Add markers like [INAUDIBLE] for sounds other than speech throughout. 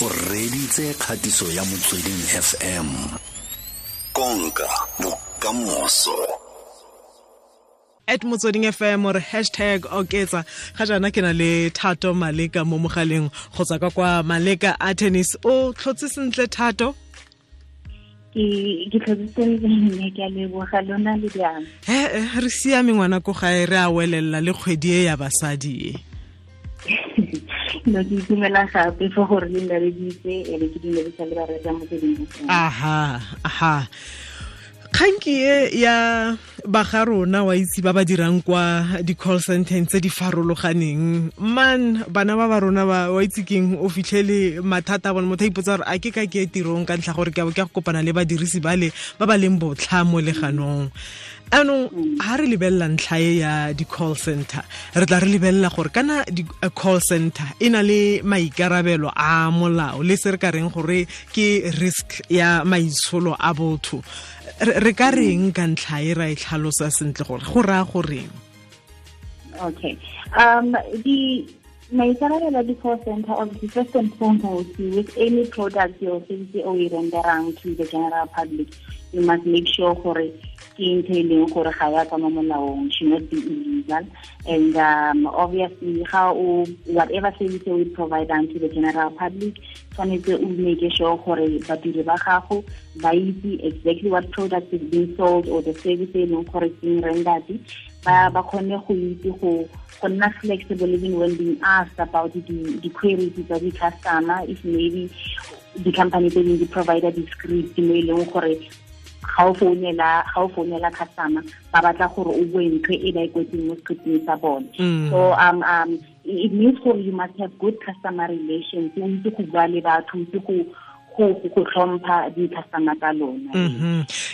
o reditse kgatiso ya motsweding fm konka bokamoso. At motsweding fm re hashtag oketsa. Ga jaana ke na le thato maleka mo mogaleng. Go tswa ka kwa maleka a tennis. O tlhotse sentle thato? Ke tlhotsitse ke a leboga. Lona le he re siame ngwana ko gae re a welelela le kgwedi e ya basadi e [LAUGHS] no ke itumela gape fo gore le nnareditse e be ke dumedisa le bareka mo aha aha kganki e ya baga rona wa itse ba ba dirang kwa di-call centeng tse di farologaneng. Man bana ba ba rona ba wa itse keng o fitlhele mathata a bone. Motho a ipotsa gore a ke ka ke tirong ka ntlha gore ke abo ke go kopana le badirisi bale ba ba leng botlha mo leganong. Anong ga re lebelela ntlha e ya di-call center re tla re lebelela gore kana di-call center e na le maikarabelo a molao le se re ka reng gore ke risk ya maitsholo a botho re ka reng ka ntlha e ra e tlhalosa sentle gore go raya goreng? Okay. Um the maikarabelo a di-call center obviously first and foremost with any product or service o e renderang to the general public you must make sure gore ke ntho e leng gore ga ya molaong not be illegal. And um, obviously ga o whatever service we provide to the general public tshwanetse o make sure gore badiri ba gago ba itse exactly what product is being sold or the service e leng gore being rendered. Ba ba kgone go itse go go nna flexible even when being asked about the the queries tsa di customer. If maybe the company tse dingwe di provider di-script mo e leng gore ga o founela ga o founela customer ba batla gore o bue ntho e ba e kwetseng mo scripting sa bone so um um it means gore you must have good customer relations o itse go bua le batho o itse go go tlhompha di-customer tsa lona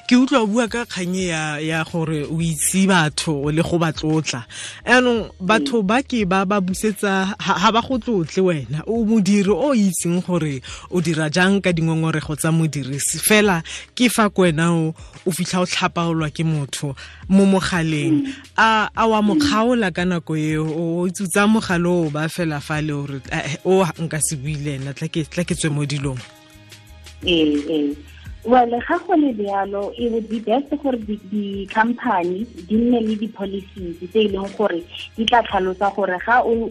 ke utlwa bua ka kganye ya ya gore o itse batho le go ba tlotla. Anong batho ba ke ba ba busetsa ha ba go tlotle wena. O modiri o itseng gore o dira jang ka dingongorego tsa modirisi. Fela ke fa ko wena o o fitlha o tlhapaolwa ke motho mo mogaleng. A a wa mokgaola ka nako e o itsutsa mogalo o ba fela fa le gore o nka se buile ena tla ke tswe mo dilong. Ee ee well ga go le e would be best gore di-company di nne le di-policies tse e leng gore di tla tlhalosa gore ga o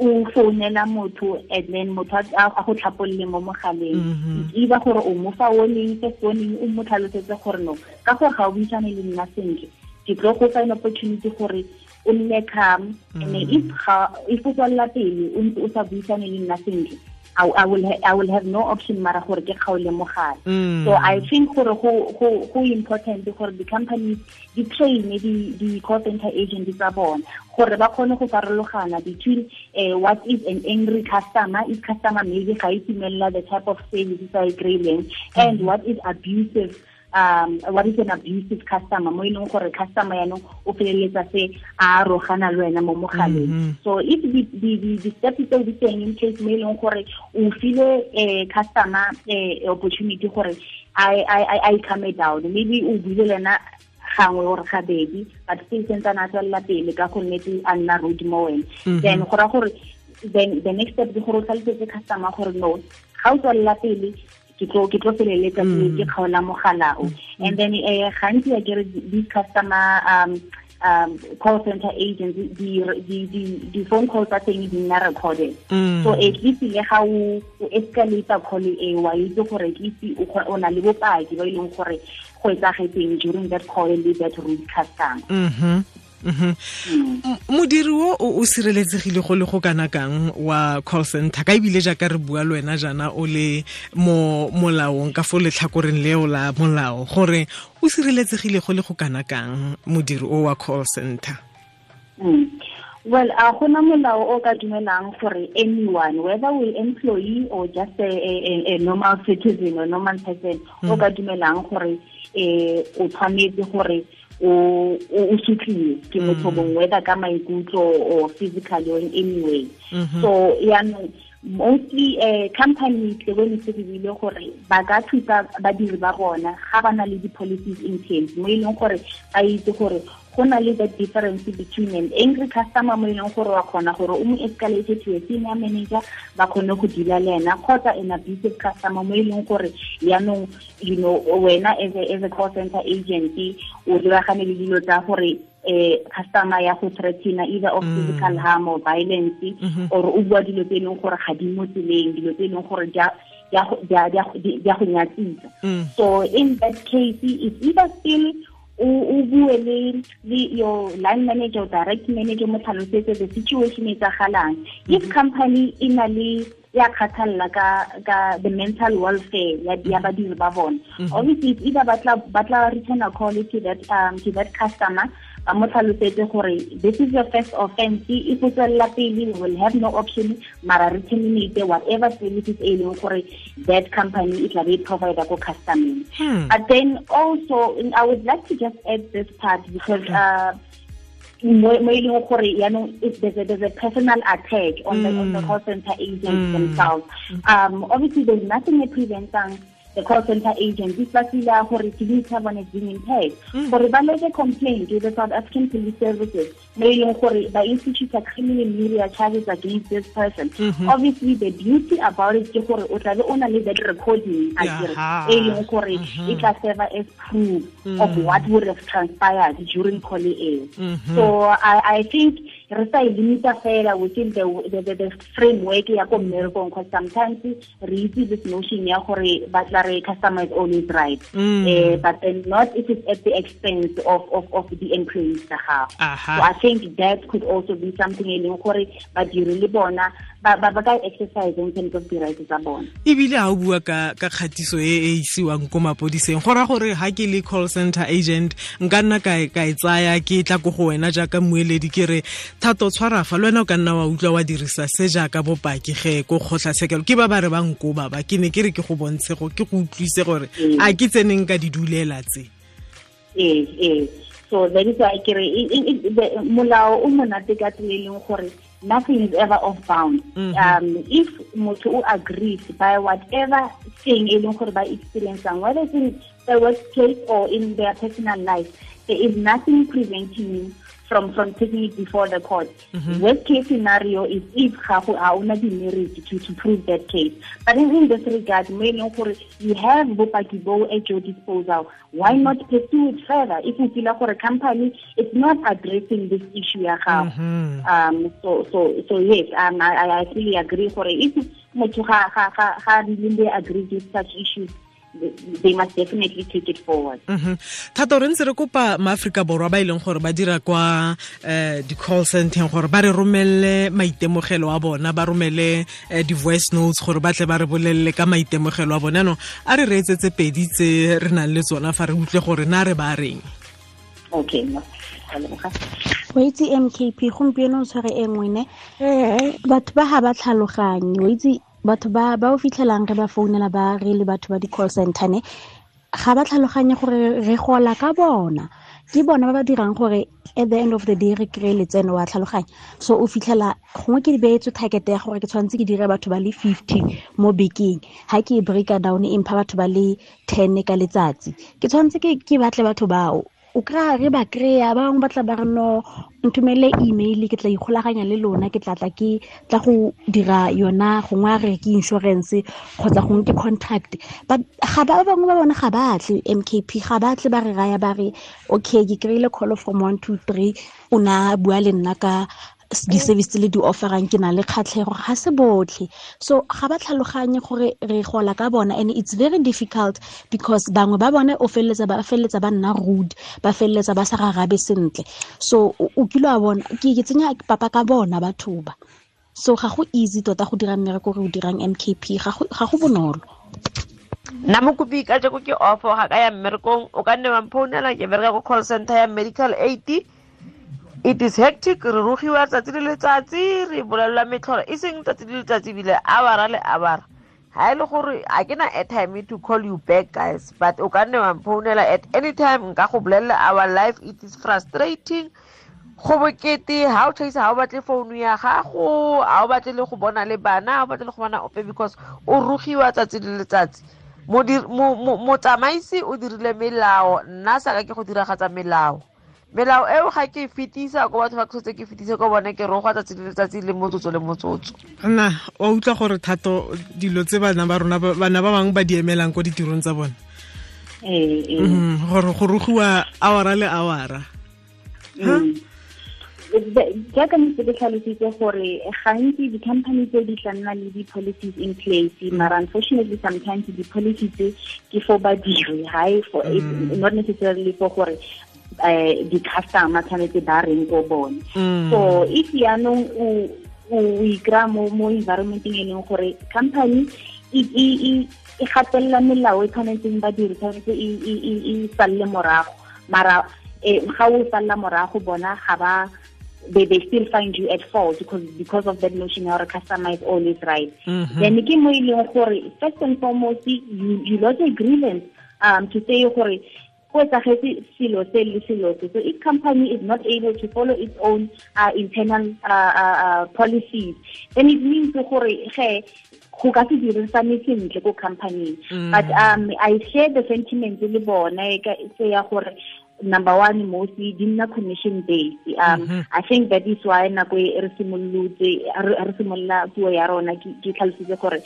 o founela motho and then motho a go tlhapolole mo mogaleng mhm. either gore o mo fa warning first warning o mo tlhalosetse gore no ka gore ga o buisane le nna sentle ke tlo go fa an opportunity gore o nne calm and mhm. if if o tswalela pele o ntse o sa buisane le nna sentle I, I will ha, I will have no option mara gore ke kgaole mogala mm. so i think gore go go go important gore the companies di train di di call center agents tsa bona gore ba kgone go farologana between uh, what is an angry customer if customer maybe ga itumella the type of service a e kry-ileng and what is abusive um what is an abusive customer mo e leng gore customer yaanong o feleletsa se a rogana le wena mo mogaleng. Mm-hmm. So if the the the steps tseo di teng in case mo e leng gore o file a customer a opportunity gore i i i come down. Maybe o buile lena gangwe gore gabedi but still sentsana a tswelela pele ka go nnetse a nna rude mo wena. Mm-hmm. Then go ra gore then the next step ke gore o tlhalosetse customer gore no ga o tswelela pele ke tlo ke tlo feleletsa ke kgaola mogala o. And then eh gantsi ya kere these customer um um call center agents di di di di phone calls tsa teng di nna recorded. So at least le ga o escalate call e wa itse gore at least o na le bopaki ba e leng gore go etsagetseng during that call le that rude customer modiri o o sireletsegile go le go kana kang wa call center ka ebile jaaka re bua le wena jaana o le mo molaong ka fo letlhakoreng leo la molao gore o sireletsegile go le go kana kang modiri o wa call center? Well a gona molao o ka dumelang gore anyone whether we employee or just a, a, a normal citizen or normal person o ka dumelang gore eh o tshwanetse gore o o sutliwe ke motho bongwe ka maikutlo or physically or in any way. So yaanong mostly um company tle bone se dirile gore ba ka thusa badiri ba bona ga ba na le di-policies in place mo e leng gore ba itse gore go na le the difference between an angry customer mo e leng gore wa kgona gore o mo escalate to a senior manager ba kgone go dila le ena an abusive customer mo e leng gore yaanong you know wena as a, as a call center agency o lebagane le dilo tsa gore eh customer ya go threaten either of mm. physical harm or violence mm -hmm. or o bua dilo tse leng gore ga di mo tseleng dilo tse leng gore ya go nyatsisa mm. so in that case it's either still o bue le your line manager or direct manager mo tlhalosetse the situation e tsagalang if mm-hmm. company e na le ya kgathalela ka ka the mental welfare ya ya badiri ba bona mm-hmm. obviously either batla batla return a call to that um to that customer mo tlhalosetse gore this is your first offense if o tswelela pele we will have no option mara re terminate whatever services e leng gore that company e tla be e provider ko customeng hmm. but then also i would like to just add this part because uh, mo e leng gore yaanong there's a, personal attack on, mm. the, on the hmm. call center agents mm. themselves um, obviously there's nothing that prevents the call center agent di tlatsile gore dignity ya bone being impaired gore ba lege complaint to the south african police services mo e leng gore ba institute criminal media charges against this person. Mm -hmm. obviously the beauty about it ke gore o tlabe o na le that recording e leng gore e tla serve as proof mm. of what would have transpired during call e so I, I think re sa e limita fela within the, the, the, the framework ya ko mmerekong because sometimes re itse this notion ya gore batla re customer is always right mm. uh, but then not if it's at the expense of, of, of the employees tsa gago. So i think that could also be something e leng gore badiri le bona ba ba ka exercise in terms of the rights tsa bona. Ebile ha o bua ka kgatiso e e isiwang ko mapodiseng go raya gore ha ke le call center agent nka nna ka ka e tsaya ke tla ko go wena jaaka mmueledi ke re thato tshwarafa le wena o ka nna wa utlwa wa dirisa se jaaka bopaki ge ko kgotlatshekelo. Ke ba ba re ba nkoba ba ke ne ke re ke go bontshe go ke go utlwise gore a ke tseneng ka di dulela tse. Ee ee. So that is why ke re molao o monate ka tsela e leng gore nothing is ever off bound. Mm -hmm. um if motho o agrees by whatever thing e leng gore ba experiencang whether it's in the workplace or in their personal life there is nothing preventing from from taking it before the court. Mm -hmm. Worst case scenario is if gago a una di merit to to prove that case. But in, in this regard, you have bopaki bo at your disposal. Why not pursue it further? If you feel like a company it's not addressing this issue. Mm -hmm. Um so so so yes, um I I fully agree for it. If ga ga ga ga really agree with such issues they must definitely take it forward. Mm -hmm. thata re ntse re kopa maaforika borwa ba e leng gore ba dira kwa uh, di-call centeng gore ba re romelele maitemogelo a bona ba romele uh, di-voice notes gore ba tle ba re bolelele ka maitemogelo a bona. Anong a re reetsetse pedi tse re nang le tsona fa re utlwe gore na re ba reng? Okay o itse mkp gompieno o tshware e ngwene batho ba ga ba tlhaloganye o itse batho ba ba o fitlhelang re ba founela ba re le batho ba di-call center ne ga ba tlhaloganye gore re gola ka bona. Ke bona ba ba dirang gore at the end of the day re kry-e letseno wa tlhaloganya. So o fitlhela gongwe ke di beetswe target ya gore ke tshwanetse ke dire batho ba le fifty mo bekeng. Ga ke e breaka down e mpha batho ba le ten ka letsatsi. Ke tshwanetse ke batle batho bao o kry-a re ba kry-a ba bangwe ba tla ba re no nthomele email ke tla ikgolaganya le lona ke tla tla ke tla go dira yona gongwe a re ke insurance kgotsa gongwe ke contract. But ga ba bangwe ba bone ga ba batle mkp ga ba batle ba re raya ba re okay ke kry-ile call from one two three o na bua le nna ka di-service le di-offerang ke na le kgatlhego ga se botlhe. So ga ba tlhaloganye gore re gola ka bona and it's very difficult because bangwe ba bone o feleletsa ba feleletsa ba nna rude ba feleletsa ba sa rarabe sentle. So o kile wa bona ke ke tsenya papa ka bona batho ba so ga go easy tota go dira mmereko re o dirang mkp ga go bonolo. Nna mokopi ka jeko ke offo ga ka ya mmerekong o ka nne wamphounela ke bereka ko call center ya medical aid it is hectic re rogiwa tsatsi le letsatsi re bolelelwa metlholo e seng tsatsi le letsatsi bile awara le awara ga e le gore a ke na airtime to call you back guys but o ka nne wa mphounela at any time nka go bolelela our life it is frustrating. Go bokete ga o tlhaisa ga o batle founu ya gago ga o batle le go bona le bana ga o batle le go bona ope because o rogiwa tsatsi le letsatsi. Motsamaisi o dirile melao nna saka ke go diragatsa melao melao eo ga ke fetisa ko batho ba ke setse ke fetisa ko bone ke roga tsatsi le letsatsi le motsotso le motsotso. Nna wa utlwa gore thato dilo tse bana ba rona bana ba bangwe ba di emelang ko ditirong tsa bone? Mm gore go rogiwa awara le awara jaaka mose ke tlhalositse gore gantsi di-company tse di tla nna le di-policies in place mara unfortunately sometimes di-policy tse ke for badiri high for not necessarily for gore um di-customer tshwanetse ba reng ko bone. So if yaanong o ikry-a mo environmenteng e leng gore company e gatelela melao e tshwanetseng badiri tshwanetse e salle morago. Mara ga o salela morago bona ga ba they, they still find you at fault because because of that notion customer is always right. Mm -hmm. then ke mo e leng gore first and foremost you, you lodge a grievance um, to say gore go etsagetse selo se le selo se so if company is not able to follow its own uh, internal uh, uh, uh, policies. Then it means gore ge go ka se dirisane sentle ko company but um i share the sentiment le bona se ya gore number one mostly di nna commission based. Um mm -hmm. i think that is why nako e re simolotse re simolola puo ya rona ke tlhalositse gore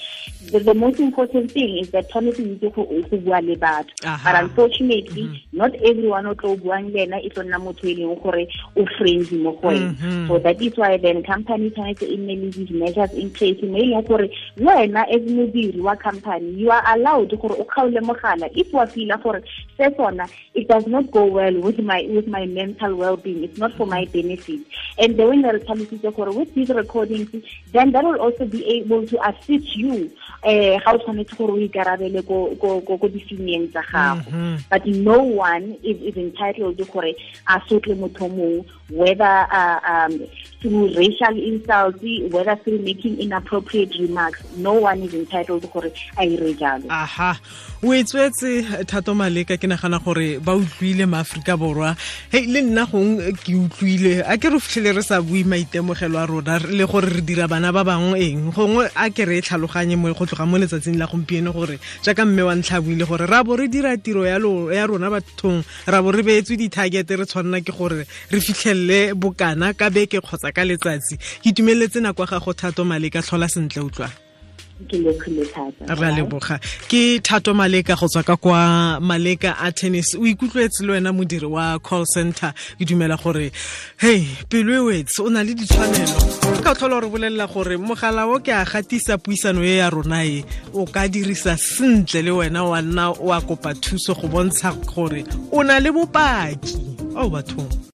the, the most important thing is that tshwanetse itse go bua le batho. But unfortunately mm -hmm. not everyone o tlo buang le ena e tlo nna motho e leng gore o friendly mo go wena. So that is why then company tshwanetse e nne le these measures in place mo e leng gore wena as modiri wa company you are allowed gore o kgaole mogala. If wa feela gore se sona it does not go well well with my with my mental well-being. It's not for my benefit. And the it with these recordings, then that will also be able to assist you how to tshwanetse gore o ikarabele ko di-feelings tsa gago but no one is, is entitled gore a sotle motho mongwe whether uh, um, through racial insults whether through making inappropriate remarks. No one is entitled gore a aha. Thato maleka ke nagana gore ba utlwile maaforika borwa. Hei le nna gong ke utlwile. A ke re fitlhele re sa bue maitemogelo a rona le gore re dira bana ba bangwe eng? Gongwe a ke re e tlhaloganye go tloga mo letsatsing la gompieno gore jaaka mme wa ntlha buile gore ra bo re dira tiro ya rona bathong ra bo re beetswe di-target re tshwanela ke gore re fitlhelele bokana ka beke kgotsa ka letsatsi. Ke itumeletse nako ya gago thato maleka tlhola sentle utlwa. Re a leboga. Ke thato maleka go tswa ka kwa maleka a tennis. O ikutlwetse le wena modiri wa call center. Ke dumela gore hei pelo e wetse o na le ditshwanelo. Ka tlhola gore bolelela gore mogala o ke a gatisa puisano e ya rona e o ka dirisa sentle le wena wa nna o a kopa thuso go bontsha gore o na le bopaki. O bathong